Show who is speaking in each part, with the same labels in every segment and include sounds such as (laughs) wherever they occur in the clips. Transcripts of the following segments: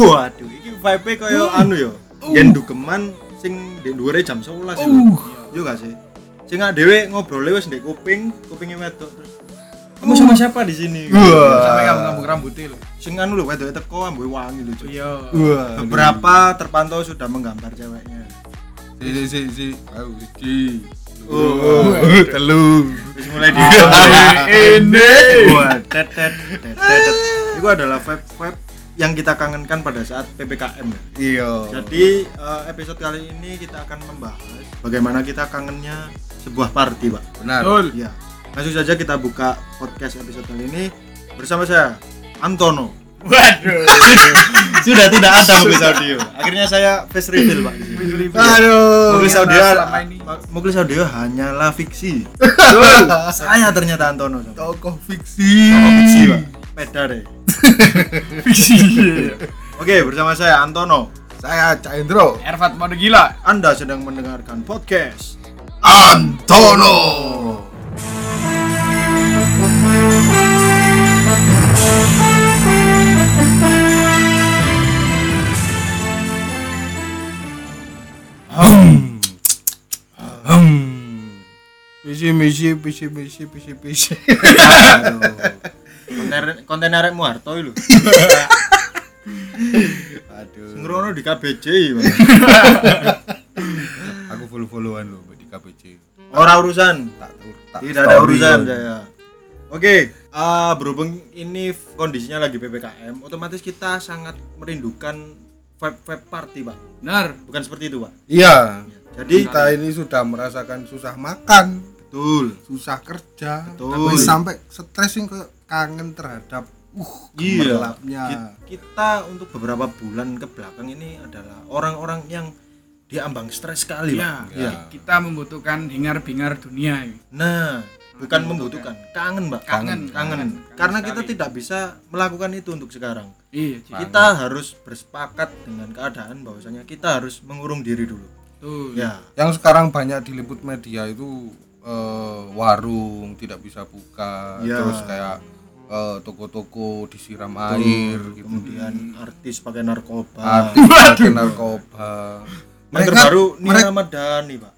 Speaker 1: Waduh, iki vibe koyo anu yo. Yen dugeman sing ndek dhuwure jam 11 iku. Yo gak sih? Sing dhewe ngobrol wis ndek kuping, kupinge wedok terus. Kamu sama siapa di sini?
Speaker 2: Sampai ngambung rambutnya lho.
Speaker 1: Sing anu lho wedok teko ambu wangi lho.
Speaker 2: Iya.
Speaker 1: Beberapa terpantau sudah menggambar ceweknya.
Speaker 3: si si si si, ayo iki.
Speaker 1: Oh,
Speaker 3: telu.
Speaker 1: Wis mulai di (laughs)
Speaker 3: Ini.
Speaker 1: Wah, tet tet tet tet. Itu adalah vibe-vibe yang kita kangenkan pada saat PPKM. ya.
Speaker 3: Iya.
Speaker 1: Jadi eh, episode kali ini kita akan membahas bagaimana kita kangennya sebuah party, Pak.
Speaker 3: benar.
Speaker 2: Betul.
Speaker 1: Ya. Langsung saja kita buka podcast episode kali ini bersama saya Antono.
Speaker 2: Waduh. (laughs)
Speaker 1: Sudah tidak ada Muglis Audio. Akhirnya saya face reveal, Pak. sini.
Speaker 3: Aduh.
Speaker 1: Muglis
Speaker 2: Ternyata
Speaker 1: Audio. Muglis Audio hanyalah fiksi. saya ternyata Antono.
Speaker 3: Tokoh fiksi.
Speaker 1: Oh, fiksi, Pak. Peda deh.
Speaker 2: Fiksi. (laughs)
Speaker 1: Oke, bersama saya Antono.
Speaker 3: Saya Cak Indro.
Speaker 2: Ervat mode gila.
Speaker 1: Anda sedang mendengarkan podcast
Speaker 3: Antono. Misi misi misi misi misi misi. (laughs)
Speaker 1: konten konten arek Muarto lho. (laughs)
Speaker 3: Aduh.
Speaker 1: Ngrono di KBJ. (laughs)
Speaker 3: Aku follow followan lo di KPC.
Speaker 1: Ora urusan.
Speaker 3: Tak
Speaker 1: Tidak ada urusan saya. Oke, ah, berhubung ini kondisinya lagi PPKM, otomatis kita sangat merindukan vibe-vibe party, Pak.
Speaker 2: Benar.
Speaker 1: Bukan seperti itu, Pak.
Speaker 3: Iya.
Speaker 1: Jadi
Speaker 3: Kita ini sudah merasakan susah makan,
Speaker 1: betul.
Speaker 3: susah kerja,
Speaker 1: Betul.
Speaker 3: tapi sampai stres kayak kangen terhadap uh
Speaker 1: Iya. Kita untuk beberapa bulan ke belakang ini adalah orang-orang yang diambang stres sekali,
Speaker 2: Iya.
Speaker 1: Pak. Iya.
Speaker 2: Kita membutuhkan hingar-bingar dunia. ini.
Speaker 1: Nah, bukan membutuhkan, kangen, Mbak.
Speaker 2: Kangen.
Speaker 1: kangen.
Speaker 2: Kangen
Speaker 1: Karena kita
Speaker 2: sekali.
Speaker 1: tidak bisa melakukan itu untuk sekarang.
Speaker 2: Iya.
Speaker 1: Kita harus bersepakat dengan keadaan bahwasanya kita harus mengurung diri dulu.
Speaker 2: Tuh.
Speaker 1: Ya,
Speaker 3: Yang sekarang banyak diliput media itu eh, warung tidak bisa buka,
Speaker 1: Ya.
Speaker 3: terus kayak eh, toko-toko disiram air gitu.
Speaker 1: kemudian artis pakai narkoba.
Speaker 3: Artis pakai narkoba.
Speaker 1: Yang
Speaker 3: Mereka
Speaker 1: terbaru Nia
Speaker 3: mereka
Speaker 1: Ramadhani, Pak.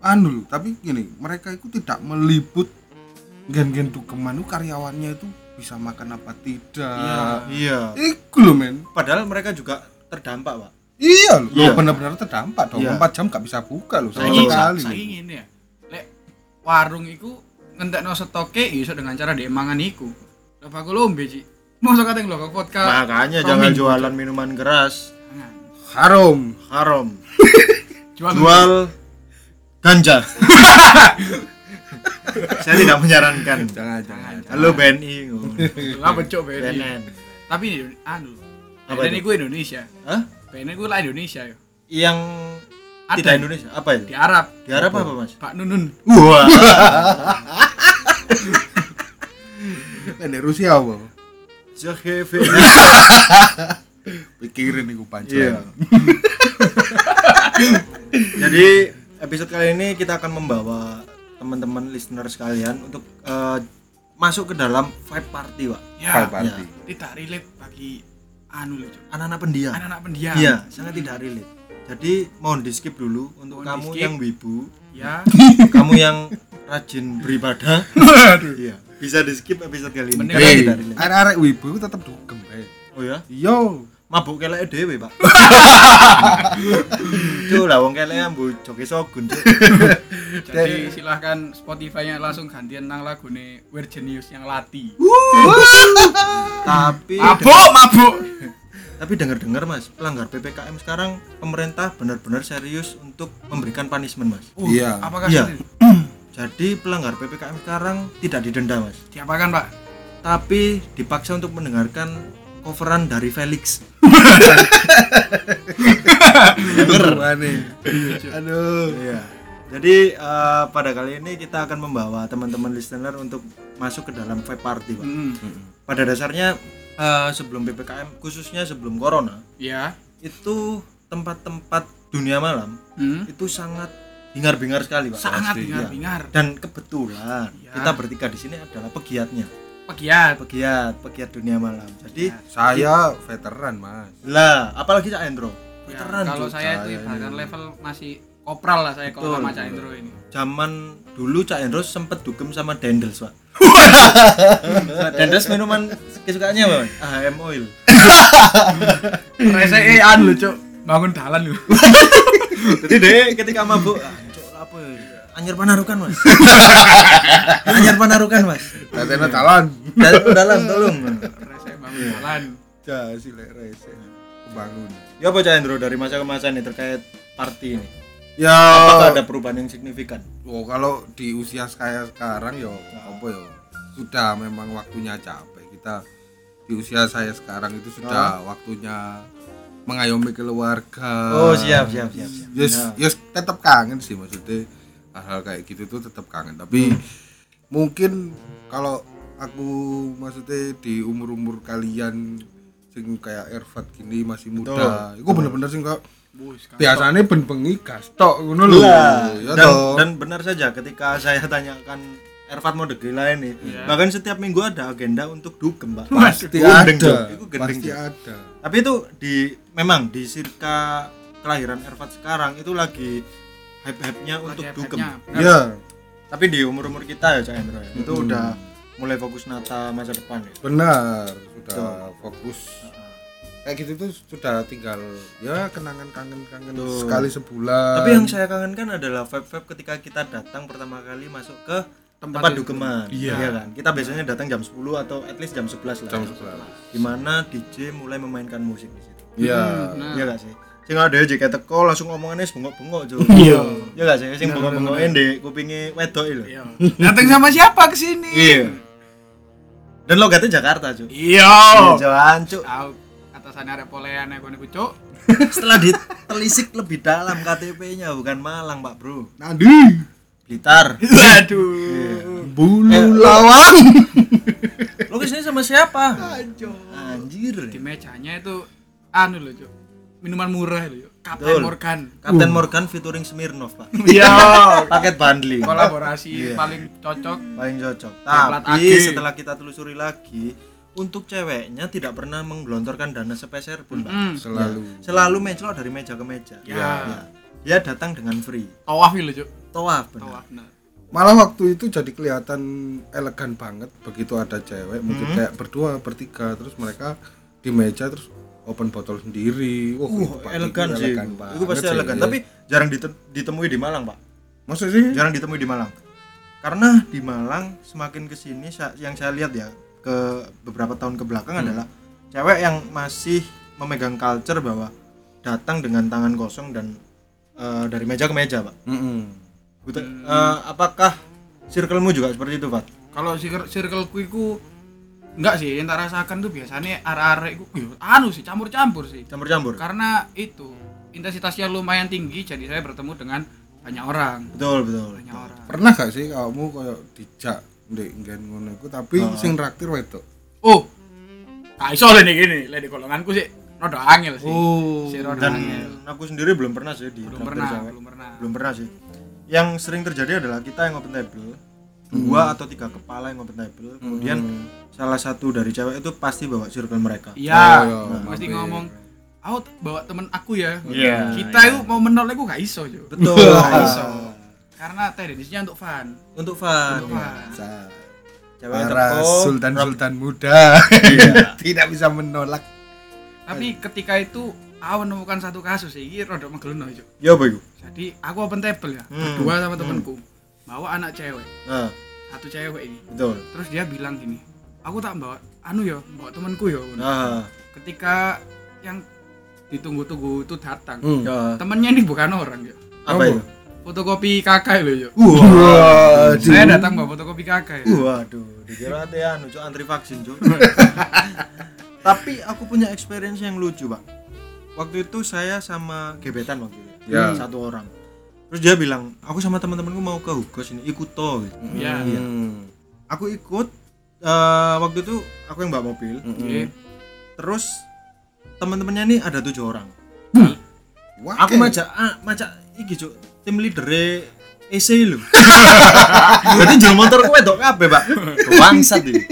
Speaker 3: anu loh, tapi gini, mereka itu tidak meliput gen-gen dukeman itu karyawannya itu bisa makan apa tidak.
Speaker 1: Iya.
Speaker 3: Iku loh men.
Speaker 1: Padahal mereka juga terdampak, Pak.
Speaker 3: Iya loh,
Speaker 1: Iya.
Speaker 3: benar-benar terdampak dong.
Speaker 1: Iya.
Speaker 3: 4 jam gak bisa buka loh sama sekali.
Speaker 2: saiki ngene ya. Lek warung iku ngentekno stoke ya iso dengan cara dhek mangan iku. Lah aku lombe, Ci. Mosok kate ngelok vodka.
Speaker 1: Makanya jangan jualan minuman keras.
Speaker 3: Harum.
Speaker 1: Haram. (laughs)
Speaker 2: Jual.
Speaker 1: Jual ganja. (laughs) Saya tidak menyarankan.
Speaker 3: Jangan, jangan.
Speaker 1: Halo BNI.
Speaker 2: Lah becok BNI. Tapi ini anu. BNI
Speaker 1: itu?
Speaker 2: ku Indonesia.
Speaker 1: Hah?
Speaker 2: BNI ku lah Indonesia yo.
Speaker 1: Yang
Speaker 2: Ada.
Speaker 1: tidak Indonesia apa itu?
Speaker 2: Di Arab.
Speaker 1: Di Arab apa, Mas?
Speaker 2: Pak Nunun.
Speaker 1: Wah. (laughs)
Speaker 3: Ini Rusia apa?
Speaker 1: Zahefe. (laughs)
Speaker 3: Pikirin iku
Speaker 1: Iya.
Speaker 3: pancen. (laughs)
Speaker 1: Jadi episode kali ini kita akan membawa teman-teman listener sekalian untuk eh, masuk ke dalam vibe party, Pak.
Speaker 2: Ya.
Speaker 3: Vibe party.
Speaker 2: Tidak relate bagi anu.
Speaker 1: Anak-anak pendiam.
Speaker 2: Anak-anak pendiam.
Speaker 1: Iya, sangat tidak relate. Jadi mohon di skip dulu untuk
Speaker 2: Mohon
Speaker 1: kamu yang wibu,
Speaker 2: Ya.
Speaker 1: kamu yang rajin beribadah. (laughs) Iya, bisa di skip episode kali ini. Karena tidak relate.
Speaker 3: arek-arek wibu tetap dugem bae.
Speaker 1: Oh ya,
Speaker 3: Yo,
Speaker 1: mabuk kelek dhewe, Pak. (laughs) Cuk lah wong kelek ambu joge sogun. (laughs)
Speaker 2: Jadi silahkan Spotify-nya langsung gantian nang lagune We're Genius yang Lati.
Speaker 1: Tapi
Speaker 2: Mabuk, mabuk.
Speaker 1: Tapi dengar-dengar Mas, pelanggar PPKM sekarang pemerintah benar-benar serius untuk memberikan punishment Mas.
Speaker 2: Uh,
Speaker 3: Iya.
Speaker 2: Apakah
Speaker 1: Iya.
Speaker 2: serius?
Speaker 1: Jadi pelanggar PPKM sekarang tidak didenda Mas,
Speaker 2: Diapakan, Pak?
Speaker 1: tapi dipaksa untuk mendengarkan coveran dari Felix.
Speaker 3: Aneh. Aduh.
Speaker 1: Iya. Jadi eh, pada kali ini kita akan membawa teman-teman listener untuk masuk ke dalam vibe party, Pak.
Speaker 2: Hmm.
Speaker 1: Pada dasarnya eh, sebelum PPKM khususnya sebelum corona
Speaker 2: Ya.
Speaker 1: itu tempat-tempat dunia malam
Speaker 2: Hmm.
Speaker 1: itu sangat hingar-bingar sekali, Pak.
Speaker 2: Sangat
Speaker 3: Pasti,
Speaker 2: bingar-bingar.
Speaker 1: Dan kebetulan
Speaker 2: Iya.
Speaker 1: kita bertiga di sini adalah pegiatnya.
Speaker 2: pegiat
Speaker 1: pegiat pegiat dunia malam jadi
Speaker 3: saya veteran mas
Speaker 1: lah apalagi Cak Endro
Speaker 2: Ya,
Speaker 1: veteran
Speaker 2: kalau
Speaker 1: Cuk.
Speaker 2: saya itu ibaratkan
Speaker 3: ini.
Speaker 2: level masih kopral lah saya kalau sama Cak
Speaker 1: betul.
Speaker 2: Indro ini
Speaker 1: zaman dulu Cak Endro sempet dugem sama Dendels pak (laughs) Dendels minuman kesukaannya apa Mas? AHM oil (laughs)
Speaker 2: rese lho cuk bangun dalan lho (laughs)
Speaker 1: jadi deh ketika mabuk ah, apa ya? Anyar panarukan mas. (laughs) Anyar panarukan mas.
Speaker 3: Tatena talan
Speaker 1: dalam dalam tolong.
Speaker 2: Rese bangun dalan
Speaker 3: ja si lek rese. Kebangun.
Speaker 1: Ya apa Cak Endro dari masa ke masa nih terkait party ini.
Speaker 3: Ya.
Speaker 1: Apakah ada perubahan yang signifikan?
Speaker 3: Oh kalau di usia saya sekarang yo apa yo sudah memang waktunya capek. Kita di usia saya sekarang itu sudah waktunya mengayomi keluarga
Speaker 1: oh siap siap siap, siap.
Speaker 3: yes
Speaker 1: Nah.
Speaker 3: yes tetap kangen sih maksudnya hal-hal kayak gitu tuh tetap kangen tapi mungkin kalau aku maksudnya di umur-umur kalian sing kayak Ervat gini masih muda itu bener-bener sih kok biasanya ben bengi gas tok ngono lho
Speaker 1: Lah,
Speaker 3: ya
Speaker 1: dan,
Speaker 3: toh.
Speaker 1: dan benar saja ketika saya tanyakan Ervat mau gila ini
Speaker 2: Iya.
Speaker 1: bahkan setiap minggu ada agenda untuk dugem mbak
Speaker 3: pasti
Speaker 1: Gendeng,
Speaker 3: ada.
Speaker 1: Itu gendeng,
Speaker 3: pasti ada
Speaker 1: tapi itu di memang di sirka kelahiran Ervat sekarang itu lagi hype-hype-nya untuk
Speaker 2: Lagi
Speaker 1: dugem.
Speaker 2: hype-nya, benar.
Speaker 3: ya
Speaker 1: tapi di umur-umur kita ya Cak Hendro ya, itu
Speaker 3: Hmm.
Speaker 1: udah mulai fokus nata masa depan ya?
Speaker 3: Benar sudah fokus. Kayak gitu tuh sudah tinggal ya kenangan kangen-kangen sekali sebulan.
Speaker 1: Tapi yang saya kangenkan adalah vibe-vibe ketika kita datang pertama kali masuk ke
Speaker 2: Tempat
Speaker 1: tempat
Speaker 2: itu.
Speaker 1: dugeman
Speaker 3: Iya.
Speaker 1: kan? Kita biasanya datang jam 10 atau at least jam 11 lah.
Speaker 3: Jam sebelas.
Speaker 1: Di mana DJ mulai memainkan musik. di
Speaker 3: iya.
Speaker 2: Nah.
Speaker 1: iya gak sih? Sing ada aja kayak teko langsung ngomongannya bengok-bengok cuy
Speaker 2: Iya.
Speaker 1: iya gak sih? Sing bengok-bengokin di kupingnya wedok itu
Speaker 2: Iya. datang sama siapa ke sini?
Speaker 1: Iya. Dan logatnya Jakarta cuy
Speaker 2: iya.
Speaker 1: Jalan cuy
Speaker 2: tahu atasannya arek polean aku niku cuk. (laughs)
Speaker 1: Setelah ditelisik lebih dalam KTP-nya bukan Malang pak bro.
Speaker 3: Nadi
Speaker 1: Blitar. (laughs)
Speaker 2: Waduh.
Speaker 3: Bulu
Speaker 1: Eh,
Speaker 3: lawang
Speaker 1: lo (laughs) ke sini sama siapa? Anjir.
Speaker 2: Di mejanya itu anu loh cuk. Minuman murah loh Kapten
Speaker 1: Betul.
Speaker 2: Morgan.
Speaker 1: Kapten Morgan featuring Smirnov pak. (laughs)
Speaker 2: Iya.
Speaker 1: Paket bundling.
Speaker 2: Kolaborasi
Speaker 1: Iya.
Speaker 2: paling cocok.
Speaker 1: Paling cocok. Tapi setelah kita telusuri lagi untuk ceweknya tidak pernah menggelontorkan dana sepeser pun pak.
Speaker 2: Hmm.
Speaker 3: selalu.
Speaker 1: Selalu mencelok dari meja ke meja.
Speaker 2: Ya.
Speaker 1: dia datang dengan free.
Speaker 2: Tawaf loh cuk.
Speaker 1: Tawaf benar.
Speaker 2: Tawaf nah
Speaker 3: malah waktu itu jadi kelihatan elegan banget. Begitu ada cewek mungkin kayak berdua bertiga terus mereka di meja terus open botol sendiri wah
Speaker 1: uh
Speaker 3: itu pasti
Speaker 1: elegan sih
Speaker 3: elegan
Speaker 1: itu, itu pasti
Speaker 3: sih,
Speaker 1: elegan
Speaker 3: iya.
Speaker 1: tapi jarang dite- ditemui di Malang pak
Speaker 3: maksud sih
Speaker 1: jarang ditemui di Malang karena di Malang semakin ke sini sa- yang saya lihat ya ke beberapa tahun ke belakang
Speaker 3: Hmm.
Speaker 1: adalah cewek yang masih memegang culture bahwa datang dengan tangan kosong dan eh, dari meja ke meja pak
Speaker 3: Mm-mm.
Speaker 1: Betul. Eh, apakah circlemu juga seperti itu pak
Speaker 2: kalau circle circleku iku enggak sih yang tak rasakan tuh biasanya arek-arek iku yo, anu sih campur-campur sih.
Speaker 1: Campur-campur?
Speaker 2: Karena itu intensitasnya lumayan tinggi jadi saya bertemu dengan banyak orang.
Speaker 1: Betul betul.
Speaker 2: Banyak orang.
Speaker 3: Pernah gak sih kamu kayak dijak ndek nggen ngono iku tapi
Speaker 1: Oh.
Speaker 3: sing traktir wedok?
Speaker 2: Oh nah iso lah nih gini lah di golonganku sih rada angel sih.
Speaker 1: Oh
Speaker 2: Si Roda
Speaker 1: dan
Speaker 2: Angel.
Speaker 1: aku sendiri belum pernah sih di
Speaker 2: belum pernah
Speaker 1: cewek.
Speaker 2: belum pernah.
Speaker 1: Belum pernah sih. Yang sering terjadi adalah kita yang open table dua atau tiga kepala yang open table kemudian salah satu dari cewek itu pasti bawa circle mereka.
Speaker 2: Iya.
Speaker 3: Oh, iya.
Speaker 2: mesti
Speaker 3: Mampir.
Speaker 2: ngomong aku bawa temen aku ya.
Speaker 1: Iya,
Speaker 2: kita itu mau menolak aku gak iso jo.
Speaker 1: Betul.
Speaker 2: Gak iso. Karena teknisnya untuk fun
Speaker 1: untuk fun
Speaker 2: untuk
Speaker 1: ya.
Speaker 2: fun
Speaker 3: Sa-
Speaker 1: cewek
Speaker 3: para sultan sultan muda.
Speaker 1: Iya. (laughs)
Speaker 3: tidak bisa menolak.
Speaker 2: Tapi ketika itu aku menemukan satu kasus ini rada megelono jo.
Speaker 1: Ya apa itu?
Speaker 2: Jadi aku open table ya
Speaker 1: Hmm,
Speaker 2: berdua sama temenku bawa anak cewek.
Speaker 1: Nah
Speaker 2: satu cewek ini.
Speaker 1: Betul.
Speaker 2: Terus dia bilang gini aku tak bawa anu ya bawa temanku ya
Speaker 1: nah
Speaker 2: ketika yang ditunggu-tunggu itu datang
Speaker 3: Hmm.
Speaker 1: ya.
Speaker 2: temennya ini bukan orang ya
Speaker 1: apa itu?
Speaker 2: Fotokopi kakak loh yo.
Speaker 3: Waduh.
Speaker 2: saya datang bawa fotokopi kakak ya.
Speaker 1: waduh dikira ate anu cuk antri vaksin cuk. (laughs) Tapi aku punya experience yang lucu pak. Waktu itu saya sama gebetan waktu itu
Speaker 3: Ya.
Speaker 1: satu orang terus dia bilang aku sama teman-temanku mau ke Hugos ini ikut toh gitu.
Speaker 2: Iya.
Speaker 3: Hmm.
Speaker 1: aku ikut eh, waktu itu aku yang bawa mobil
Speaker 3: Hmm.
Speaker 2: Oke.
Speaker 1: terus teman-temannya ini ada tujuh orang
Speaker 3: Wah,
Speaker 1: aku
Speaker 3: kayak-
Speaker 1: majak ah, majak iki cuk tim leader EC lho (laughs) berarti jual motor ku wedok kabeh pak bangsat iki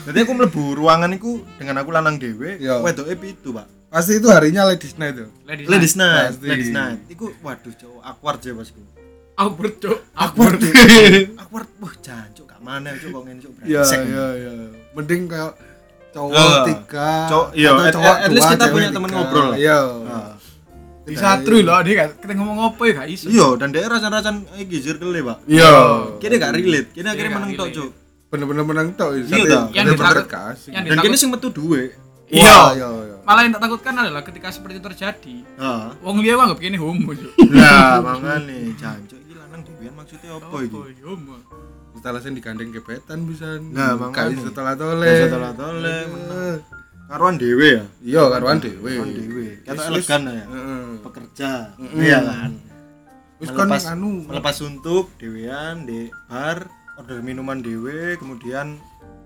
Speaker 1: Berarti aku mlebu ruangan iku dengan aku lanang dhewe,
Speaker 3: Iya.
Speaker 1: wedoke pitu, Pak.
Speaker 3: Pasti itu harinya ladies night tuh.
Speaker 2: Ladies
Speaker 1: Ladies
Speaker 2: night.
Speaker 1: night,
Speaker 3: Pasti.
Speaker 1: ladies night. Iku waduh, cowok awkward aja pasku.
Speaker 2: Awkward, Cuk.
Speaker 1: Awkward. (laughs) Awkward. Wah, jancuk gak mana cuk kok ngene
Speaker 3: Iya
Speaker 1: brengsek.
Speaker 3: iya iya. Mending kayak cowok
Speaker 1: Ah.
Speaker 3: tiga,
Speaker 1: Cowok, iya,
Speaker 3: atau
Speaker 1: at-
Speaker 3: cowok
Speaker 1: at least
Speaker 3: dua,
Speaker 1: kita punya teman
Speaker 3: tiga.
Speaker 1: ngobrol lah.
Speaker 3: Iya.
Speaker 1: Ah.
Speaker 2: Disatru lho, dia gak kita ngomong apa ya gak iso.
Speaker 1: Iya, dan dia racan-racan iki circle Pak.
Speaker 3: Iya.
Speaker 1: Kini gak relate, kini akhirnya menang tok cuk.
Speaker 3: Bener-bener menang tok.
Speaker 1: Iya.
Speaker 2: Yang
Speaker 3: bener-bener
Speaker 2: ditakut-
Speaker 3: kasih.
Speaker 2: yang
Speaker 1: Dan kini sing metu duwe.
Speaker 2: Iya.
Speaker 3: iya iya.
Speaker 2: Malah yang tak takutkan adalah ketika seperti itu terjadi,
Speaker 1: Heeh.
Speaker 2: wong liya anggap kene homo, Cuk.
Speaker 1: Nah, mangane jancuk iki lanang dhewean maksudnya apa iki?
Speaker 2: Homo?
Speaker 3: Setelah saya digandeng gebetan bisa.
Speaker 1: Nah, makanya.
Speaker 3: Kayak setelah tole.
Speaker 1: Nah, setelah tole, menang. Karuan dhewe ya.
Speaker 3: Iya, karuan dhewe.
Speaker 1: Karuan dhewe. Kata elegan ya. Pekerja. Iya kan.
Speaker 3: Wis kan
Speaker 1: Melepas
Speaker 3: anu
Speaker 1: melepas untuk dhewean di bar, order minuman dhewe, kemudian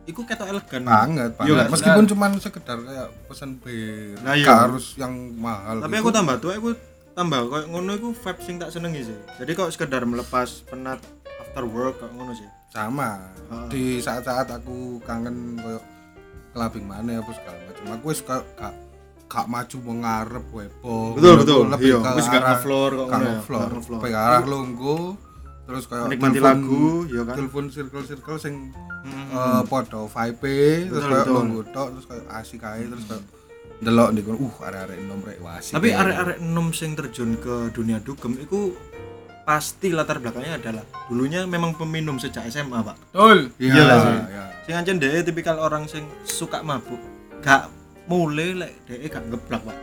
Speaker 1: iku ketok elegan.
Speaker 3: banget,
Speaker 1: Iya,
Speaker 3: banget.
Speaker 1: kan?
Speaker 3: Meskipun cuman sekedar kayak pesan bir,
Speaker 1: Nah, iya.
Speaker 3: harus yang mahal.
Speaker 1: Tapi
Speaker 3: gitu.
Speaker 1: aku tambah tuh aku tambah kayak ngono iku vibe sing tak senengi sih. Jadi kok sekedar melepas penat after work kok ngono sih.
Speaker 3: sama
Speaker 1: Heeh.
Speaker 3: di saat-saat aku kangen koyo kelabing mana apa segala macam aku wis gak gak, gak maju mau ngarep wepo
Speaker 1: Betul, betul.
Speaker 3: lebih
Speaker 1: Iya,
Speaker 3: ke
Speaker 1: wis gak ngefloor kok ngono ya, gak ngefloor.
Speaker 3: pe arah longgo terus kayak
Speaker 1: Menikmati lagu, ya kan.
Speaker 3: telepon circle-circle sing
Speaker 1: Hmm.
Speaker 3: eh, podo vibe terus kayak longgo tok terus kayak asik ae terus kayak delok nih uh arek-arek nom rek asik
Speaker 1: Tapi
Speaker 3: ya.
Speaker 1: arek-arek enom sing terjun ke dunia dugem itu pasti latar belakangnya adalah dulunya memang peminum sejak SMA, Pak.
Speaker 2: Betul.
Speaker 3: iya
Speaker 1: Iya lah sih.
Speaker 3: iya.
Speaker 1: Sing ancen dhek tipikal orang sing suka mabuk. Gak mulai lek dhek gak ngeblak, Pak.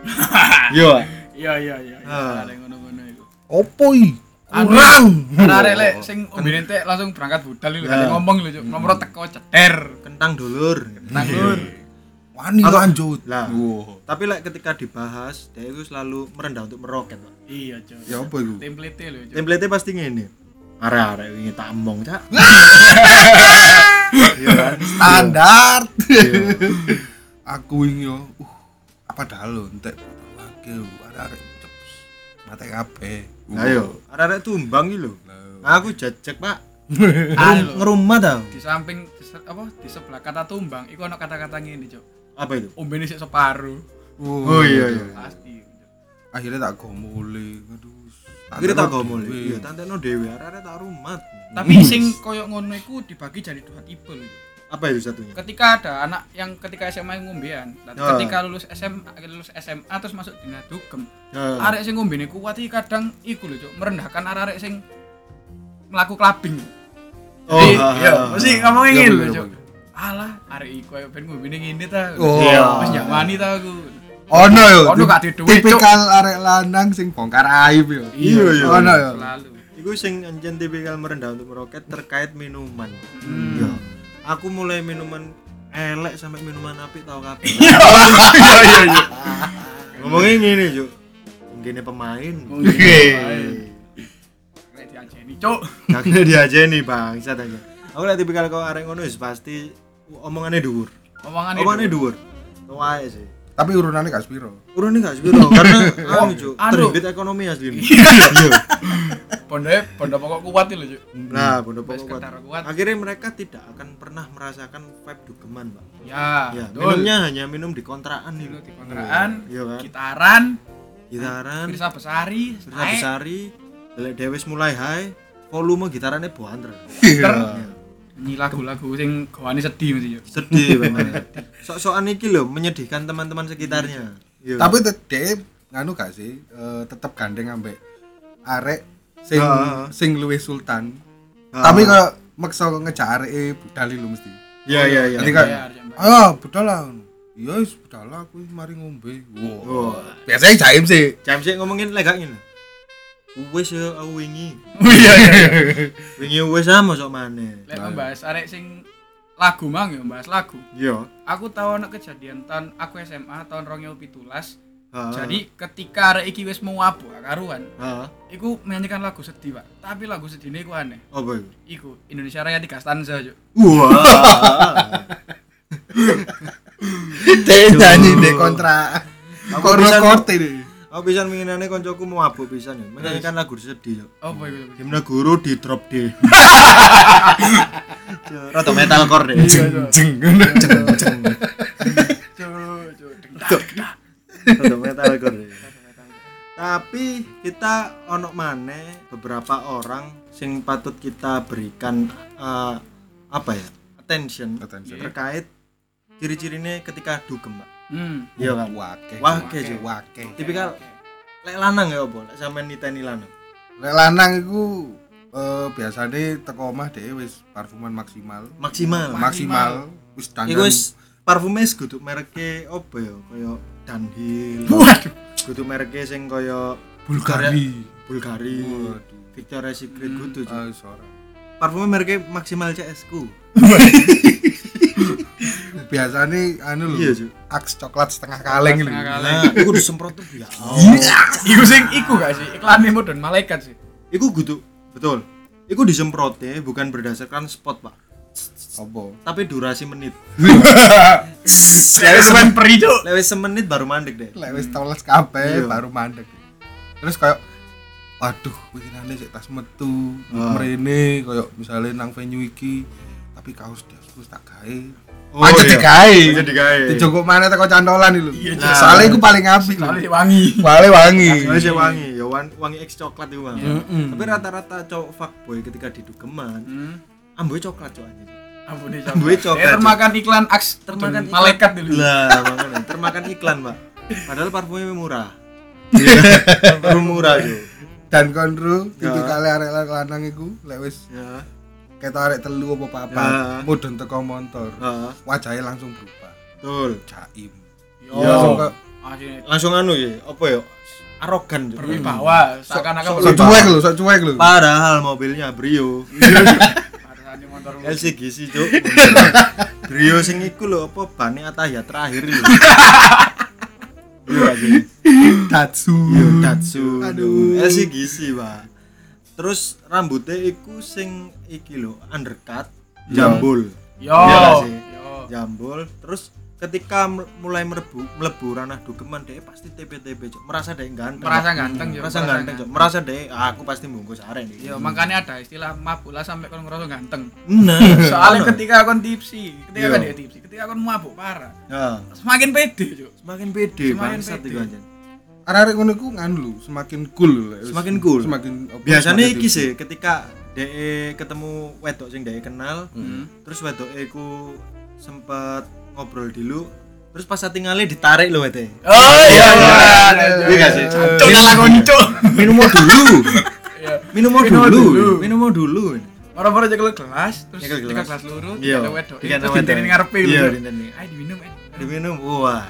Speaker 1: Iya. Pak. (laughs)
Speaker 2: Iya iya iya.
Speaker 1: Ah.
Speaker 2: Ngono-ngono iku.
Speaker 3: opo i Kurang
Speaker 2: Arek lek sing ombene entek langsung berangkat budal lho,
Speaker 1: Ya.
Speaker 2: kate ngomong lho, Cuk. Nomor teko ceter.
Speaker 1: Kentang dulur.
Speaker 2: Nang lur.
Speaker 3: wani
Speaker 1: Atau-
Speaker 3: lanjut
Speaker 1: Lah.
Speaker 3: Wow.
Speaker 1: Tapi lek ketika dibahas, dia itu selalu merendah untuk meroket, Pak.
Speaker 2: Iya, Cuk.
Speaker 3: ya apa itu
Speaker 2: Template lho, Cuk.
Speaker 1: Template pasti ngene. Arek-arek wingi tak omong, Cak. (laughs) Iya kan?
Speaker 3: standar aku ini yo uh apa dah lo entek lagi ada ada ceps mata kabeh
Speaker 1: Ayo, arek-arek tumbang iki lho. Aku jajak, Pak. (laughs) Ngerumah tau.
Speaker 2: di samping di se- apa di sebelah kata tumbang iku ana kata-kata ngene, Cuk.
Speaker 1: Apa itu?
Speaker 2: Ombene sik separuh.
Speaker 1: Oh iya iya.
Speaker 2: Pasti. Cuk.
Speaker 3: akhirnya tak gomole aduh
Speaker 1: Akhirnya tak
Speaker 3: dhewe.
Speaker 1: Iya, tanteno dhewe, arek-arek tak rumat.
Speaker 2: Tapi sing koyo ngono iku dibagi jadi dua tipe lho.
Speaker 1: Apa itu satunya?
Speaker 2: Ketika ada anak yang ketika SMA yang ngombean, dan
Speaker 1: Ah.
Speaker 2: ketika lulus SMA, lulus SMA terus masuk dunia dugem,
Speaker 1: Ya.
Speaker 2: arek sing ngombene kuat iki kadang iku lho, Cuk, merendahkan arek-arek sing melaku clubbing.
Speaker 1: Oh,
Speaker 2: Jadi, iya,
Speaker 1: ha.
Speaker 2: mesti ngomong
Speaker 3: Iya,
Speaker 2: ngene lho, Cuk. Alah, arek iku ayo ben ngombene ngene ta.
Speaker 3: Oh.
Speaker 1: Iya.
Speaker 2: Wis nyak wani ta aku.
Speaker 3: ono yo
Speaker 2: Ono gak di Cuk.
Speaker 3: tipikal arek lanang sing bongkar aib yo
Speaker 1: Iya, iya.
Speaker 3: ono yo
Speaker 2: Selalu.
Speaker 1: Iku sing anjen tipikal merendah untuk meroket terkait minuman.
Speaker 2: Hmm.
Speaker 1: Iya. Aku mulai minuman elek sampai minuman apik tau kabeh. (laughs)
Speaker 2: Iya iya iya.
Speaker 1: Ngomongnya gini, Juk. Gini pemain.
Speaker 2: Kayak diajeni, Cuk.
Speaker 1: Kena diajeni, Bang. Saya tanya. Aku lihat tipikal kau arek ngono wis pasti omongannya dhuwur.
Speaker 2: Omongane
Speaker 1: Omongannya dhuwur. Tuh ae sih.
Speaker 3: tapi urunannya gak sepiro
Speaker 1: Urune gak sepiro karena (laughs) anu, Juk,
Speaker 2: anu.
Speaker 1: terhimpit ekonomi asli ini. (laughs)
Speaker 2: Bondoe bondo pokok kuat lho, Cuk.
Speaker 1: Nah, bodoh
Speaker 2: Wis
Speaker 1: pokok kuat.
Speaker 2: kuat.
Speaker 1: Akhirnya mereka tidak akan pernah merasakan vibe dugeman, Pak.
Speaker 2: Ya,
Speaker 1: Ya,
Speaker 2: betul.
Speaker 1: minumnya hanya minum di kontrakan nih.
Speaker 2: Di kontrakan,
Speaker 1: Iya kan?
Speaker 2: gitaran,
Speaker 1: Gitaran,
Speaker 2: Pirsa Besari,
Speaker 1: Firsa Besari, Delek Dewes mulai high, volume gitarannya buanter.
Speaker 3: iya
Speaker 2: nyanyi lagu-lagu sing gawane sedih mesti yo.
Speaker 1: Sedih (laughs) banget. Sok-sokan iki lho menyedihkan teman-teman sekitarnya. Iya.
Speaker 3: tapi tetep nganu gak sih eh, tetep gandeng ambek arek sing
Speaker 1: Heeh.
Speaker 3: sing luwih sultan
Speaker 1: Ah.
Speaker 3: tapi kalau maksa ngejak arek budal lu mesti
Speaker 1: Iya iya iya.
Speaker 3: Jadi kan- ayo budal lah iya wis budal lah aku mari ngombe wow
Speaker 1: Oh.
Speaker 3: biasanya jaim sih
Speaker 1: Jam sih ngomongin lega ini. Wes ya aku wingi.
Speaker 2: Oh (laughs) iya iya. (laughs)
Speaker 1: Wingi wes sama sok maneh.
Speaker 2: Lek membahas arek sing lagu mang yo bahas lagu.
Speaker 1: Iya.
Speaker 2: Aku tahu anak kejadian tahun aku SMA tahun 2017.
Speaker 1: Heeh.
Speaker 2: Jadi ketika arek iki wis mau wabu karuan,
Speaker 1: Heeh.
Speaker 2: iku menyanyikan lagu sedih, Pak. Tapi lagu sedihnya iku aneh.
Speaker 1: Apa itu?
Speaker 2: Iku Indonesia Raya tiga stanza, Cuk.
Speaker 1: Wah. (laughs)
Speaker 3: Dek nyanyi dek kontra Kono
Speaker 1: bisa-
Speaker 3: korte deh
Speaker 1: Aku bisa menginane koncoku mau mabuk pisan ya. Menyanyikan lagu sedih. Yo.
Speaker 2: Apa iku?
Speaker 1: Gimana guru di drop D. (laughs) Cuk, Rada metalcore deh.
Speaker 2: Iya, Cuk.
Speaker 3: jeng
Speaker 2: Cuk, cuk.
Speaker 1: Rada metalcore. Tapi kita ono maneh beberapa orang sing patut kita berikan eh, apa ya? Attention,
Speaker 3: Attention.
Speaker 1: terkait ciri-cirinya ketika dugem, Pak.
Speaker 2: Hmm.
Speaker 1: Iya kan?
Speaker 3: wake
Speaker 1: Wake, Cuk.
Speaker 3: wake
Speaker 1: Tipikal lek lanang ya apa? Lek sampean niteni lanang.
Speaker 3: lek lanang iku eh biasane teko omah dhewe wis parfuman maksimal
Speaker 1: Maksimal.
Speaker 3: maksimal wis dandan
Speaker 1: Iku wis parfume kudu mereke apa ya? Kaya Dunhill.
Speaker 2: Waduh.
Speaker 1: Kudu mereke sing kaya
Speaker 3: Bulgari
Speaker 1: Bulgari.
Speaker 3: waduh
Speaker 1: Victoria's Secret kudu. Cuk.
Speaker 3: ah sore
Speaker 1: Parfume mereke maksimal CS ku. (laughs)
Speaker 3: biasane anu lho
Speaker 1: Iya,
Speaker 3: aks coklat setengah kaleng lho
Speaker 2: Setengah kaleng.
Speaker 1: Nah, iku kudu semprot tuh ya.
Speaker 2: Iku sing iku gak sih? Iklannya modern malaikat sih.
Speaker 1: Iku kudu betul. Iku disemprotnya bukan berdasarkan spot, Pak.
Speaker 3: Apa
Speaker 1: Tapi durasi menit. (laughs)
Speaker 2: Saya semen peri, Cuk.
Speaker 1: Lewat semenit baru mandek deh.
Speaker 3: lek wis toles kabeh
Speaker 1: Iya.
Speaker 3: baru mandek terus kayak waduh winginane sik tas metu
Speaker 1: Ah.
Speaker 3: mrene kayak misalnya nang venue iki tapi kaos dasku tak gawe
Speaker 1: Oh,
Speaker 3: Aja
Speaker 1: iya.
Speaker 3: digawe.
Speaker 1: Aja digawe.
Speaker 3: Dijogok mana teko cantolan iki lho.
Speaker 2: Iya,
Speaker 1: Cuk.
Speaker 3: Soalnya iku paling apik. lho.
Speaker 2: Soalnya wangi.
Speaker 3: Soalnya wangi.
Speaker 1: Soalnya sih wangi, ya wan- wangi X coklat itu bang. Tapi rata-rata cowok fuckboy ketika di dugeman, Amboy coklat cok aja.
Speaker 2: Ampun nih
Speaker 1: Ambil coklat,
Speaker 2: Eh, termakan iklan aks
Speaker 1: Termakan iklan.
Speaker 2: malaikat dulu.
Speaker 1: Lah, makanya termakan iklan pak. Padahal parfumnya murah. Parfum murah jo.
Speaker 3: Dan konro
Speaker 1: Ya.
Speaker 3: tipikal arek lanang iku lek wis
Speaker 1: Ya.
Speaker 3: ketok arek telu apa papat
Speaker 1: Ya.
Speaker 3: mudun teko montor.
Speaker 1: Heeh.
Speaker 3: Wajahnya langsung berubah.
Speaker 1: Betul.
Speaker 3: Jaim.
Speaker 2: Yo.
Speaker 3: Langsung ke
Speaker 1: Langsung anu ya, apa ya? Arogan
Speaker 2: berwibawa, seakan-akan
Speaker 1: sok-
Speaker 3: sok cuek lho, sok cuek lho.
Speaker 1: Padahal mobilnya Brio. LCGC jo. Brio sing iku lho apa bane Atahya terakhir lho. (laughs) Iya gak sih?
Speaker 3: Datsu.
Speaker 1: Yo Datsu.
Speaker 3: Aduh.
Speaker 1: LCGC, Pak. Terus rambutnya iku sing iki lho, undercut,
Speaker 3: Yo.
Speaker 1: jambul.
Speaker 2: Yo.
Speaker 1: Iya?
Speaker 2: Yo.
Speaker 1: Jambul. Terus ketika mulai melebu melebu ranah dugeman dia pasti TP-TP Cok. merasa dia ganteng
Speaker 2: Merasa ganteng,
Speaker 1: merasa ganteng Cok. merasa dia ah, aku pasti bungkus arek nih
Speaker 2: Yo, makanya ada istilah mabuk lah sampai kon ngerasa ganteng.
Speaker 1: nah (laughs)
Speaker 2: Soalnya ketika kon tipsi, ketika kon dia tipsi, ketika kon mabuk parah,
Speaker 1: Ya,
Speaker 2: semakin pede, Cuk.
Speaker 1: semakin pede
Speaker 2: Semakin
Speaker 1: bangsat
Speaker 2: pede.
Speaker 1: iku anjen
Speaker 3: Arek-arek ngono iku nganu lho, semakin cool lho.
Speaker 1: Semakin cool.
Speaker 3: Semakin
Speaker 1: biasanya
Speaker 3: semakin
Speaker 1: iki sih ketika DE ketemu wedok sing DE kenal
Speaker 2: Hmm.
Speaker 1: terus wedok iku sempet ngobrol dulu terus pas tinggalnya ditarik loh wete
Speaker 2: Oh iya iya.
Speaker 1: Iya gak sih?
Speaker 2: Cuk lah kon, Cuk.
Speaker 1: minum mau dulu (laughs)
Speaker 2: Iya.
Speaker 1: minum mau dulu minum mau dulu
Speaker 2: Orang-orang nyekel gelas, terus
Speaker 1: gelas.
Speaker 2: gelas lurus,
Speaker 1: Iya. Iya,
Speaker 2: terus
Speaker 1: wedok.
Speaker 2: ngarepe
Speaker 1: Iya, dinteni.
Speaker 2: Ayo diminum, eh.
Speaker 1: diminum wah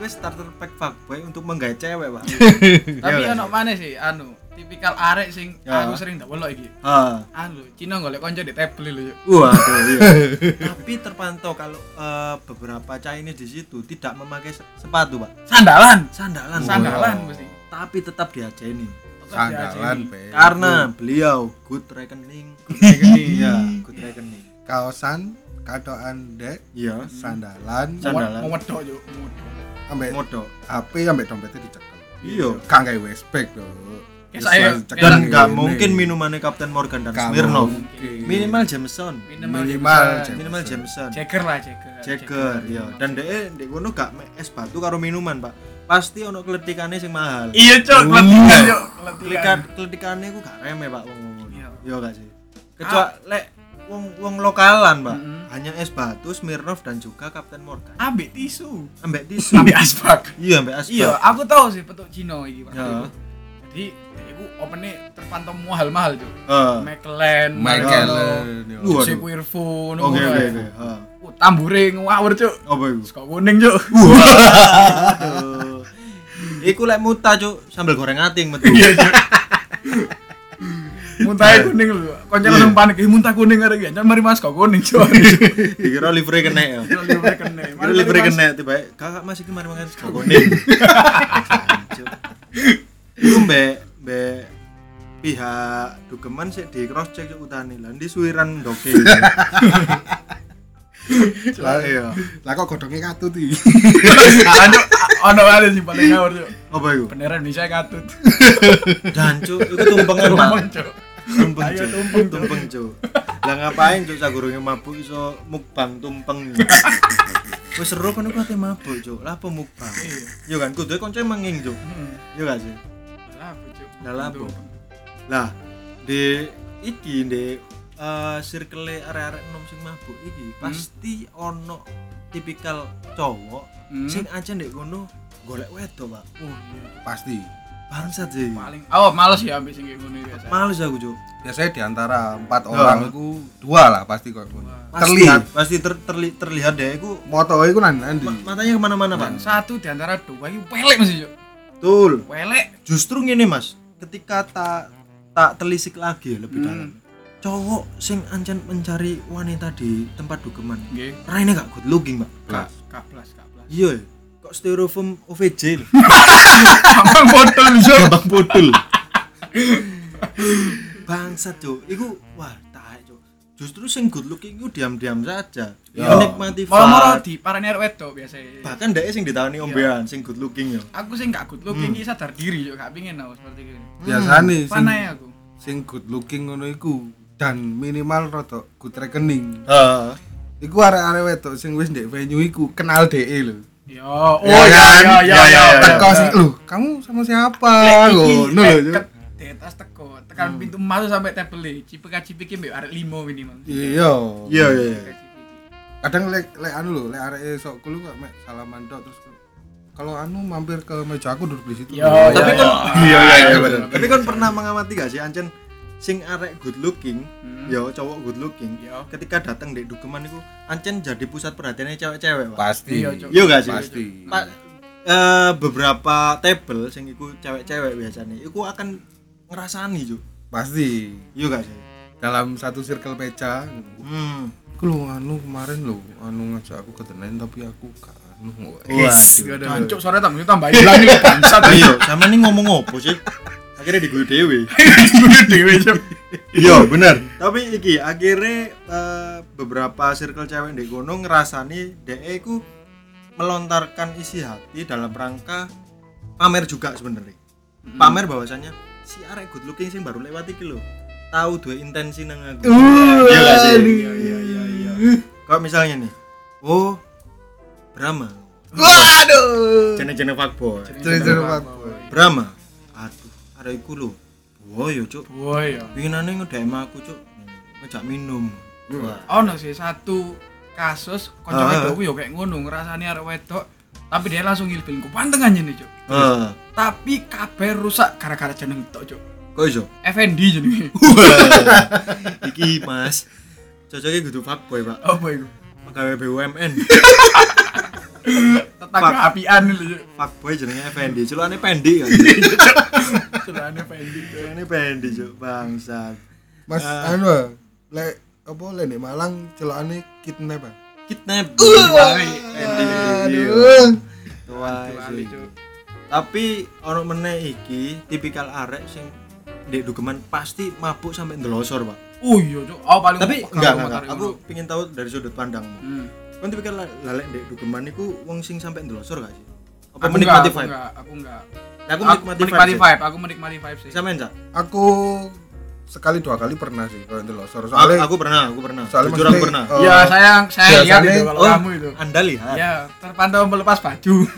Speaker 1: itu starter pack fuckboy untuk menggait cewek pak (laughs)
Speaker 2: Tapi
Speaker 1: Iya,
Speaker 2: ono mana sih anu, tipikal arek sing
Speaker 1: Ya.
Speaker 2: aku sering tak welok iki.
Speaker 1: ah
Speaker 2: Anu, Cina golek konco di table lho.
Speaker 1: Waduh, iya. (laughs) Tapi terpantau kalau eh, beberapa Chinese di situ tidak memakai se- sepatu, Pak.
Speaker 2: Sandalan,
Speaker 1: Sandalan.
Speaker 2: sandalan
Speaker 1: Pak.
Speaker 2: mesti.
Speaker 1: Tapi tetap diajeni.
Speaker 3: sandalan pe.
Speaker 1: Karena beliau good reckoning. (laughs) Good reckoning. Iya, good reckoning.
Speaker 3: kaosan katokan dek
Speaker 1: Iya.
Speaker 3: sandalan
Speaker 1: Sandalan.
Speaker 2: Cuk. Mau wedok.
Speaker 3: ambek
Speaker 1: Modok.
Speaker 3: HP ambek dompetnya dicekel.
Speaker 1: Iya.
Speaker 3: Kang gawe westback lho.
Speaker 2: Ya, saya-
Speaker 1: Dan nggak mungkin minumannya Captain Morgan dan Smirnoff. Minimal Jameson.
Speaker 2: Minimal
Speaker 3: Minimal
Speaker 2: Jameson.
Speaker 1: Minimal Jameson.
Speaker 2: Jagger lah, Jagger.
Speaker 1: Jagger, ya. Dan dia di kono gak es batu karo minuman, Pak. Pasti ono kletikannya sing mahal.
Speaker 2: Iya, Cuk.
Speaker 3: Oh,
Speaker 2: Kletikan,
Speaker 3: iya.
Speaker 2: Cuk. Kletikan.
Speaker 1: Ku gak remeh, Pak, wong ngono.
Speaker 2: Iya.
Speaker 1: Iya gak sih? Kecuali lek wong wong lokalan, Pak. Hanya es batu, Smirnoff dan juga Captain Morgan.
Speaker 2: Ambek tisu.
Speaker 1: Ambek tisu.
Speaker 2: Ambek asbak.
Speaker 1: Iya, ambek asbak.
Speaker 2: Iya, aku tahu sih petuk Cino iki waktu
Speaker 1: Ya.
Speaker 2: itu. Jadi iku opennya terpantau mahal-mahal tuh.
Speaker 1: Heeh.
Speaker 2: McLaren,
Speaker 3: Michael
Speaker 1: Waduh.
Speaker 2: Jose Cuervo,
Speaker 1: Oke, oke, oke.
Speaker 2: Uh, tambure ngawur cuk.
Speaker 1: Apa iku?
Speaker 2: Suka kuning cuk.
Speaker 1: Iku lek muta, Cuk, sambal goreng ating metu.
Speaker 2: Iya cuk. Muntah kuning lho. Konco langsung panik, "Ih, muntah kuning arek ya. Jangan mari Mas kok kuning cuk.
Speaker 1: Dikira livery kena ya.
Speaker 2: Libre kene.
Speaker 1: Kira livery kena tiba kakak masih kemarin makan sego kuning. (laughs) Mbek mbek pihak dugeman sih di cross check utane lah di suwiran doke. (laughs) Lah iya.
Speaker 3: Lah kok godhongnya katut iki.
Speaker 2: Anjuk ono ada sih paling ngawur cuk.
Speaker 1: Apa iku?
Speaker 2: Beneran bisa katut.
Speaker 1: Jancuk, iku tumpengan, Pak.
Speaker 2: Tumpeng cuk.
Speaker 1: Tumpeng, Cuk.
Speaker 2: tumpeng, Cuk.
Speaker 1: Cuk. Lah ngapain cuk sagurunge mabuk iso mukbang tumpeng. Wis seru kan aku ate mabuk cuk. Lah apa mukbang?
Speaker 2: Iya.
Speaker 1: Yo kan kudu konco menging cuk.
Speaker 2: Hmm.
Speaker 1: Yo gak sih?
Speaker 2: Lah apa?
Speaker 1: Lah di iki di eh circle arek-arek nom sing mabuk iki pasti ono tipikal cowok
Speaker 2: Hmm.
Speaker 1: sing aja ndek kono golek wedok, Pak.
Speaker 2: Oh, iya.
Speaker 3: pasti
Speaker 1: Bangsat sih.
Speaker 2: paling oh males ya ambek sing ngono biasa.
Speaker 1: Males aku, Cuk.
Speaker 3: biasanya di antara empat
Speaker 1: Oh.
Speaker 3: orang itu dua lah pasti kok
Speaker 1: Pasti,
Speaker 3: terlihat
Speaker 1: pasti ter- terli- terlihat deh aku
Speaker 3: moto itu nanti nanti
Speaker 1: ma- matanya ke
Speaker 2: mana-mana,
Speaker 1: Pak.
Speaker 2: satu di antara dua ini pelek masih Cuk.
Speaker 1: Betul.
Speaker 2: Pelek.
Speaker 1: Justru ngene, Mas. Ketika tak tak telisik lagi lebih
Speaker 2: Hmm.
Speaker 1: dalam. Cowok sing ancen mencari wanita di tempat dukeman.
Speaker 2: Nggih.
Speaker 1: Raine gak good looking, Pak.
Speaker 2: Kak, kaplas, kaplas.
Speaker 1: Iya, ya. kok styrofoam OVJ lho.
Speaker 2: Gampang botol Cuk.
Speaker 1: Gampang bodol. Bangsat, Cuk. Iku wah. Justru sing good looking iku diam-diam saja.
Speaker 3: Yo.
Speaker 1: Menikmati vibe.
Speaker 2: di parane arek wedok biasa.
Speaker 1: Bahkan dhek sing ditawani ombean sing good looking yo.
Speaker 2: Aku sing gak good looking iki sadar diri Cuk, gak pengin aku seperti ini.
Speaker 3: biasanya sing,
Speaker 2: Panai aku.
Speaker 3: sing good looking ngono iku dan minimal rada good rekening
Speaker 1: Heeh.
Speaker 3: iku arek-arek wedok sing wis ndek venue iku kenal DE lho
Speaker 2: Yo, oh
Speaker 3: Ya
Speaker 2: ya
Speaker 3: kan?
Speaker 2: ya ya
Speaker 1: Ya, ya,
Speaker 2: ya.
Speaker 1: ya.
Speaker 3: teko sing lho kamu sama siapa ngono lho Cuk.
Speaker 2: Di atas teko, tekan pintu masuk sampai table cipika cipiki mbek arek limo minimal.
Speaker 3: iya
Speaker 1: Iya, iya, iya.
Speaker 3: kadang lek lek anu lho lek arek sok kulo kok mek salaman tok terus kalau anu mampir ke meja aku duduk di situ
Speaker 2: Yo,
Speaker 1: Tapi
Speaker 2: ya,
Speaker 1: kan
Speaker 2: ya.
Speaker 1: iya iya iya
Speaker 2: bener,
Speaker 1: bener.
Speaker 2: bener.
Speaker 1: Tapi kan pernah mengamati gak sih ancen sing arek good looking,
Speaker 2: Hmm.
Speaker 1: yo cowok good looking,
Speaker 2: Yo.
Speaker 1: ketika datang di dukeman itu ancen jadi pusat perhatiannya cewek-cewek, Pak.
Speaker 3: pasti
Speaker 2: Iya.
Speaker 1: Iya gak sih?
Speaker 3: pasti
Speaker 1: Pak eh, beberapa table sing iku cewek-cewek biasanya iku akan ngerasani Cuk.
Speaker 3: pasti
Speaker 1: Iya gak sih?
Speaker 3: dalam satu circle meja
Speaker 1: Hmm.
Speaker 3: aku lu anu kemarin lu anu ngajak aku ke Tenen tapi aku gak anu
Speaker 1: Wah,
Speaker 2: Cancuk sore tambah tambahin lagi (laughs) bangsat.
Speaker 1: Ayo, sama ini ngomong apa sih? Akhirnya digue dewe.
Speaker 2: Dewe Cuk.
Speaker 1: Iya, bener. Tapi iki akhirnya eh, beberapa circle cewek di kono ngerasani DE ku melontarkan isi hati dalam rangka pamer juga sebenarnya. Pamer bahwasannya si arek good looking sing baru lewat iki lho. Tahu dua intensi nang aku. Iya gak sih? Iya iya iya iya. Kalau misalnya nih, oh Brahma,
Speaker 3: waduh
Speaker 1: jene-jene fuckboy.
Speaker 3: Jene-jene fuckboy.
Speaker 1: Brahma, aduh, ada iku lho. Wah, yo cuk.
Speaker 2: Ya.
Speaker 1: Pinginane nge-DM aku, cuk. Ngejak minum. Wah.
Speaker 2: Ono sih satu kasus kanca
Speaker 1: Ah.
Speaker 2: wedokku yo kayak ngono ngrasani arek wedok tapi dia langsung ngilpin ku panteng aja nih cuk
Speaker 1: Heeh.
Speaker 2: tapi kabeh rusak gara-gara jeneng tok cuk
Speaker 1: Kok iso?
Speaker 2: FND jenenge (laughs)
Speaker 1: Iki, Mas. Cocoknya kudu fuckboy, Pak.
Speaker 2: apa itu
Speaker 1: Pegawai BUMN.
Speaker 2: tetangga apian lho
Speaker 1: fuckboy jenenge Effendi. Celukane Pendi kan.
Speaker 2: Celana FND cuk
Speaker 1: Celukane Pendi, cuk. Bangsat.
Speaker 3: Mas
Speaker 1: Ah.
Speaker 3: anu lek apa lek Malang celokane kidnap.
Speaker 1: Kidnap.
Speaker 3: Aduh.
Speaker 1: Tapi ono meneh iki tipikal arek sing ndek dugeman pasti mabuk sampai ndelosor, Pak.
Speaker 2: oh iya cuk aku paling
Speaker 1: Tapi enggak, enggak, aku pengen tahu dari sudut pandangmu.
Speaker 2: Hmm.
Speaker 1: Kan tipikal lalek ndek dugeman iku wong sing sampai ndelosor gak sih? Apa
Speaker 2: Aku
Speaker 1: menikmati
Speaker 2: enggak, aku
Speaker 1: vibe?
Speaker 2: enggak, aku enggak
Speaker 1: Nah, aku
Speaker 2: aku
Speaker 1: menikmati,
Speaker 2: menikmati
Speaker 1: vibe.
Speaker 2: vibe aku menikmati vibe sih
Speaker 1: sih. Sampean, Cak?
Speaker 3: Aku sekali dua kali pernah sih kalau ndelosor.
Speaker 1: Aku,
Speaker 3: Soalnya
Speaker 1: aku pernah, aku pernah.
Speaker 3: soalnya
Speaker 1: Jujur aku pernah.
Speaker 3: eh,
Speaker 2: ya saya saya lihat itu kalau
Speaker 1: Oh,
Speaker 2: kamu itu
Speaker 1: Anda lihat
Speaker 2: ya terpantau melepas baju (laughs)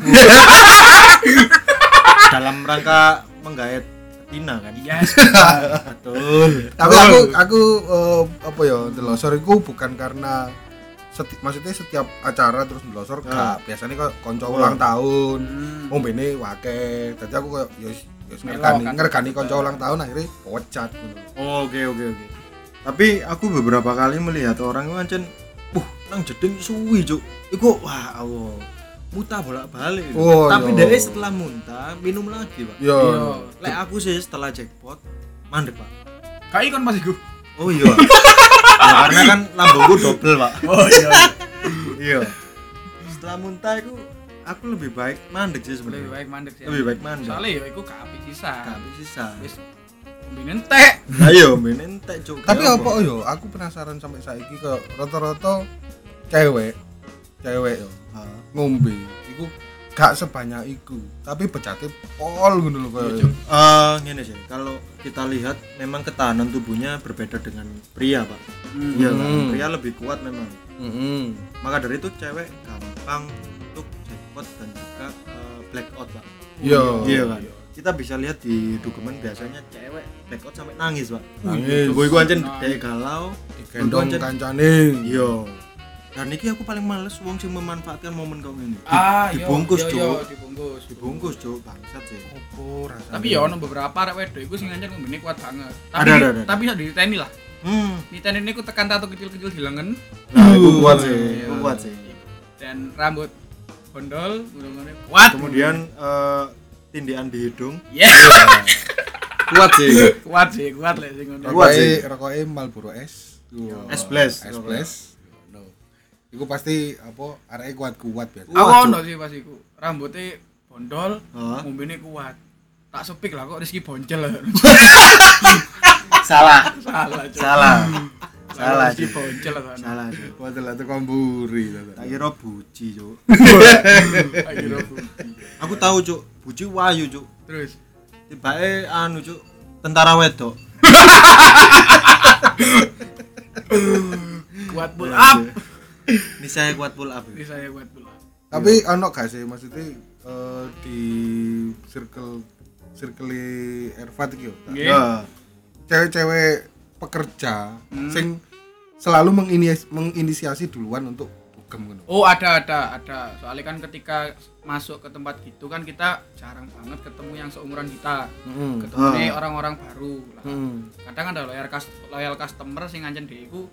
Speaker 1: dalam rangka menggait Tina kan?
Speaker 2: yes (laughs)
Speaker 1: Betul.
Speaker 3: tapi aku aku eh, apa ya ndelosor itu bukan karena seti- maksudnya setiap acara terus ndelosor
Speaker 1: Ah.
Speaker 3: gak biasanya kok konco ulang tahun
Speaker 2: Hmm.
Speaker 3: oh bene wake jadi aku kayak ngergani
Speaker 2: kan.
Speaker 3: ngergani konco ulang tahun akhirnya pocat gitu.
Speaker 1: Oke, oke, oke. Tapi aku beberapa kali melihat orang itu ancen, "Wah, nang jeding suwi, Cuk." Iku wah, Allah. Muntah bolak-balik.
Speaker 3: Oh,
Speaker 1: Tapi
Speaker 3: iya.
Speaker 1: dari setelah muntah minum lagi, Pak.
Speaker 3: Yo.
Speaker 2: Iya.
Speaker 1: Lek aku sih setelah jackpot mandek, Pak.
Speaker 2: kayak ikon pas iku
Speaker 1: Oh iya. (laughs) ya, karena kan lambungku double, Pak.
Speaker 2: oh iya
Speaker 1: iya. Setelah muntah itu aku lebih baik mandek sih
Speaker 2: lebih
Speaker 1: sebenarnya.
Speaker 2: baik mandek sih
Speaker 1: Lebih baik mandek.
Speaker 2: soalnya ya iku gak apik sisa
Speaker 1: Gak sisa.
Speaker 2: wis mbinen teh
Speaker 1: Ayo, main entek, Cuk.
Speaker 3: tapi
Speaker 1: Ya
Speaker 3: apa yo aku penasaran sampai saiki ke rata-rata cewek cewek yo
Speaker 1: Ha.
Speaker 3: ngombe iku gak sebanyak iku tapi becate pol ngono lho
Speaker 2: Iya,
Speaker 3: koyo
Speaker 1: Eh, ngene sih, kalau kita lihat memang ketahanan tubuhnya berbeda dengan pria, Pak.
Speaker 2: Hmm.
Speaker 1: Iya kan?
Speaker 3: Hmm.
Speaker 1: Pria lebih kuat memang.
Speaker 3: heeh
Speaker 1: Maka dari itu cewek gampang jackpot dan juga eh, blackout, Pak.
Speaker 3: Iya.
Speaker 1: Iya kan? Kita bisa lihat di dokumen biasanya cewek blackout sampai nangis, Pak.
Speaker 3: Nangis.
Speaker 1: Gue gue ancen kayak galau. ancen-
Speaker 3: kancane
Speaker 1: Iya. Dan ini aku paling males wong sing memanfaatkan momen kau ini. Di-
Speaker 2: Ah, iya,
Speaker 1: dibungkus,
Speaker 2: iya, iya, dibungkus.
Speaker 1: Dibungkus, Cuk. Bangsat sih.
Speaker 3: opo
Speaker 2: Tapi ya ono beberapa arek wedok iku sing ngancen ngombene kuat banget. Tapi
Speaker 1: Ada, ada, ada.
Speaker 2: tapi bisa diteni lah.
Speaker 1: Hmm.
Speaker 2: Diteni ini ku tekan tato kecil-kecil di lengan.
Speaker 1: Nah, itu kuat
Speaker 2: Iya.
Speaker 1: sih. Itu kuat sih.
Speaker 2: Dan rambut bondol kuat.
Speaker 1: Kemudian eh tindian di hidung.
Speaker 2: Yes.
Speaker 1: Kuat sih.
Speaker 2: kuat sih, kuat lah sing ngono.
Speaker 1: Kuat sih.
Speaker 3: rokoke Marlboro S
Speaker 1: S blast.
Speaker 3: S plus no iku pasti apa areke kuat-kuat biasa
Speaker 2: Aku
Speaker 1: Kuat,
Speaker 2: ono sih pas iku. Rambutnya bondol, ngombene kuat. Tak sepik lah kok Rizky boncel lah. (laughs)
Speaker 1: Salah.
Speaker 2: Salah.
Speaker 1: Salah. Salah, Cuk.
Speaker 2: boncel.
Speaker 1: Salah, Cuk.
Speaker 3: Padahal itu komburi
Speaker 1: Tak kira buci, Cuk. (laughs)
Speaker 2: Bukti.
Speaker 1: Aku tahu, Cuk. Buci wayu, Cuk.
Speaker 2: Terus
Speaker 1: Tibake anu, Cuk. Tentara wedok. (laughs)
Speaker 2: kuat pull up.
Speaker 1: Ini saya kuat pull up.
Speaker 2: Ini saya kuat pull up.
Speaker 3: tapi ono gak sih maksudnya eh, di circle circle Ervat iki yo
Speaker 2: Nggih.
Speaker 1: Ya.
Speaker 3: cewek-cewek pekerja
Speaker 2: Hmm.
Speaker 3: sing selalu menginis- menginisiasi duluan untuk dugem
Speaker 2: Oh ada ada ada soalnya kan ketika masuk ke tempat gitu kan kita jarang banget ketemu yang seumuran kita
Speaker 3: heeh
Speaker 2: ketemu nih
Speaker 1: Ah.
Speaker 2: orang-orang baru lah.
Speaker 3: heeh
Speaker 2: kadang ada loyal, loyal customer sing ngancen dhewe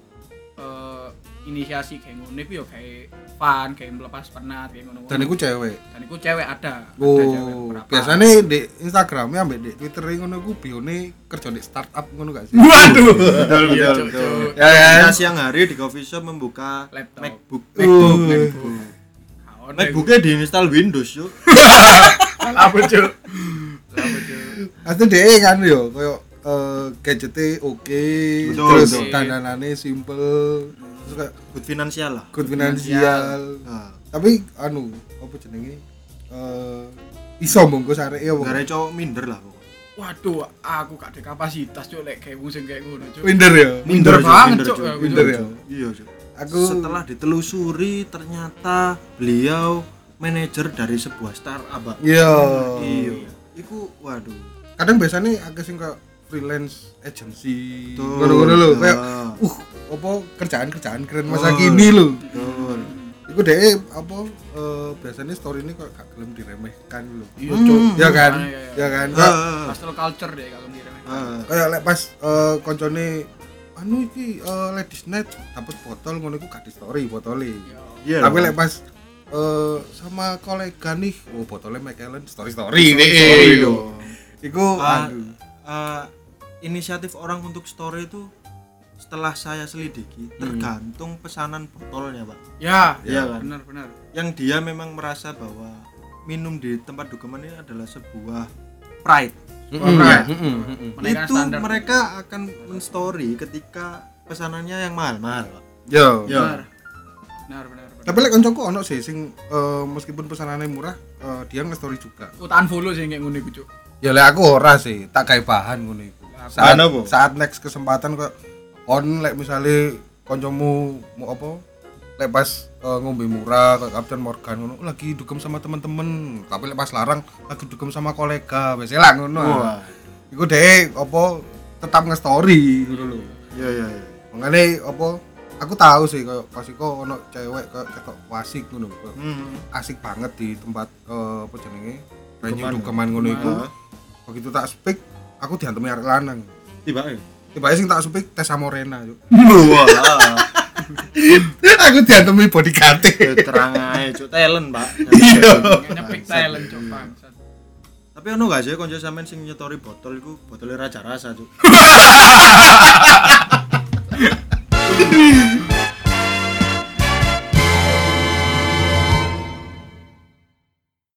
Speaker 2: eh, inisiasi kayak ngono iku ya kayak fun kayak melepas penat kayak ngono
Speaker 3: dan iku cewek
Speaker 2: dan iku cewek ada ada cewek
Speaker 3: Oh, biasanya di Instagramnya ambek di Twitter ngono iku bione kerja di startup ngono gak sih?
Speaker 2: waduh (laughs)
Speaker 1: Betul,
Speaker 2: Iya,
Speaker 1: betul,
Speaker 2: Cuk,
Speaker 1: betul.
Speaker 2: Cuk.
Speaker 3: Ya, ya.
Speaker 1: Nah, siang hari di coffee shop membuka
Speaker 2: Laptop.
Speaker 1: MacBook.
Speaker 2: MacBook,
Speaker 3: Uh.
Speaker 2: MacBook.
Speaker 1: MacBooknya diinstal Windows, Cuk. (laughs)
Speaker 2: apa cuk apa cuk
Speaker 3: Asli deh kan yo koyo eh gadgetnya oke,
Speaker 1: Betul,
Speaker 3: terus
Speaker 2: betul.
Speaker 3: dandanannya simple, terus kayak
Speaker 1: Good finansial lah.
Speaker 3: good finansial.
Speaker 1: Nah,
Speaker 3: Tapi anu, apa jenenge? Eh iso bungkus arek ya
Speaker 1: gara cowok minder lah pokoknya.
Speaker 2: waduh aku gak ada kapasitas cuk lek kayak musim kayak ngono cuk
Speaker 3: Minder ya.
Speaker 2: Minder banget. Aku,
Speaker 3: Minder ya.
Speaker 1: Iya, Cuk.
Speaker 3: Aku
Speaker 1: Setelah ditelusuri ternyata beliau manajer dari sebuah startup,
Speaker 3: iya.
Speaker 1: Iya. Iku waduh.
Speaker 3: Kadang biasanya agak sing kayak freelance agency.
Speaker 1: Betul.
Speaker 3: Ngono-ngono lho, kayak uh apa kerjaan-kerjaan keren masa kini lho.
Speaker 1: Betul.
Speaker 3: Iku deh apa eh, biasanya story ini kok gak gelem diremehkan lho.
Speaker 2: iya
Speaker 1: Hmm.
Speaker 3: Ya kan?
Speaker 2: Ah, iya, iya.
Speaker 3: Ya kan?
Speaker 1: Ah, ah,
Speaker 2: hostel culture deh kalau ngira
Speaker 1: ah.
Speaker 3: Kayak lek pas eh, koncone anu iki eh, ladies night dapat botol ngono iku gak di story botolnya.
Speaker 1: Iya.
Speaker 3: Tapi lek pas eh, sama kolega nih, oh botolnya McAllen story story
Speaker 1: Story
Speaker 3: deh.
Speaker 1: dong.
Speaker 3: Iku
Speaker 1: Ah,
Speaker 3: aduh.
Speaker 1: eh, inisiatif orang untuk story itu setelah saya selidiki tergantung pesanan botolnya pak
Speaker 2: ya
Speaker 1: Iya kan?
Speaker 2: benar benar
Speaker 1: yang dia memang merasa bahwa minum di tempat dukeman ini adalah sebuah pride
Speaker 3: mm-mm.
Speaker 2: Menaikkan
Speaker 1: itu
Speaker 2: standar.
Speaker 1: mereka akan men-story ketika pesanannya yang mahal-mahal pak
Speaker 3: Yo.
Speaker 1: Yo.
Speaker 2: benar benar benar benar.
Speaker 3: Tapi lek koncoku ono sih sing eh, meskipun pesanannya murah, eh, dia nge-story juga.
Speaker 2: utan follow sih kayak ngono iku cuk
Speaker 3: Ya lek aku ora sih, tak kayak bahan ngono iku. Saat,
Speaker 1: apa?
Speaker 3: saat next kesempatan kok on lek misalnya koncomu mau apa? Lek pas eh, ngombe murah kayak Captain Morgan ngono, "Oh, lagi dugem sama temen-temen. Tapi lek pas larang lagi dugem sama kolega, biasanya lah ngono. Iku deh apa tetap nge-story ngono lho.
Speaker 1: iya iya iya.
Speaker 3: Apa aku tahu sih kayak pas iku ono cewek kayak ketok wasik ngono.
Speaker 1: Hmm.
Speaker 3: asik banget di tempat eh, apa jenenge venue
Speaker 1: Dukeman.
Speaker 3: dukeman ngono iku begitu tak speak aku diantemi arek lanang.
Speaker 1: Tiba
Speaker 3: tiba sing tak supik tes amorena yuk aku diantemi body kate
Speaker 1: ya, terang aja cuk. Talent pak.
Speaker 3: Iya.
Speaker 2: Nyepik talent cuk
Speaker 1: tapi ono gak sih konco sampean sing nyetori botol iku? Botolnya raja rasa cuk. (laughs)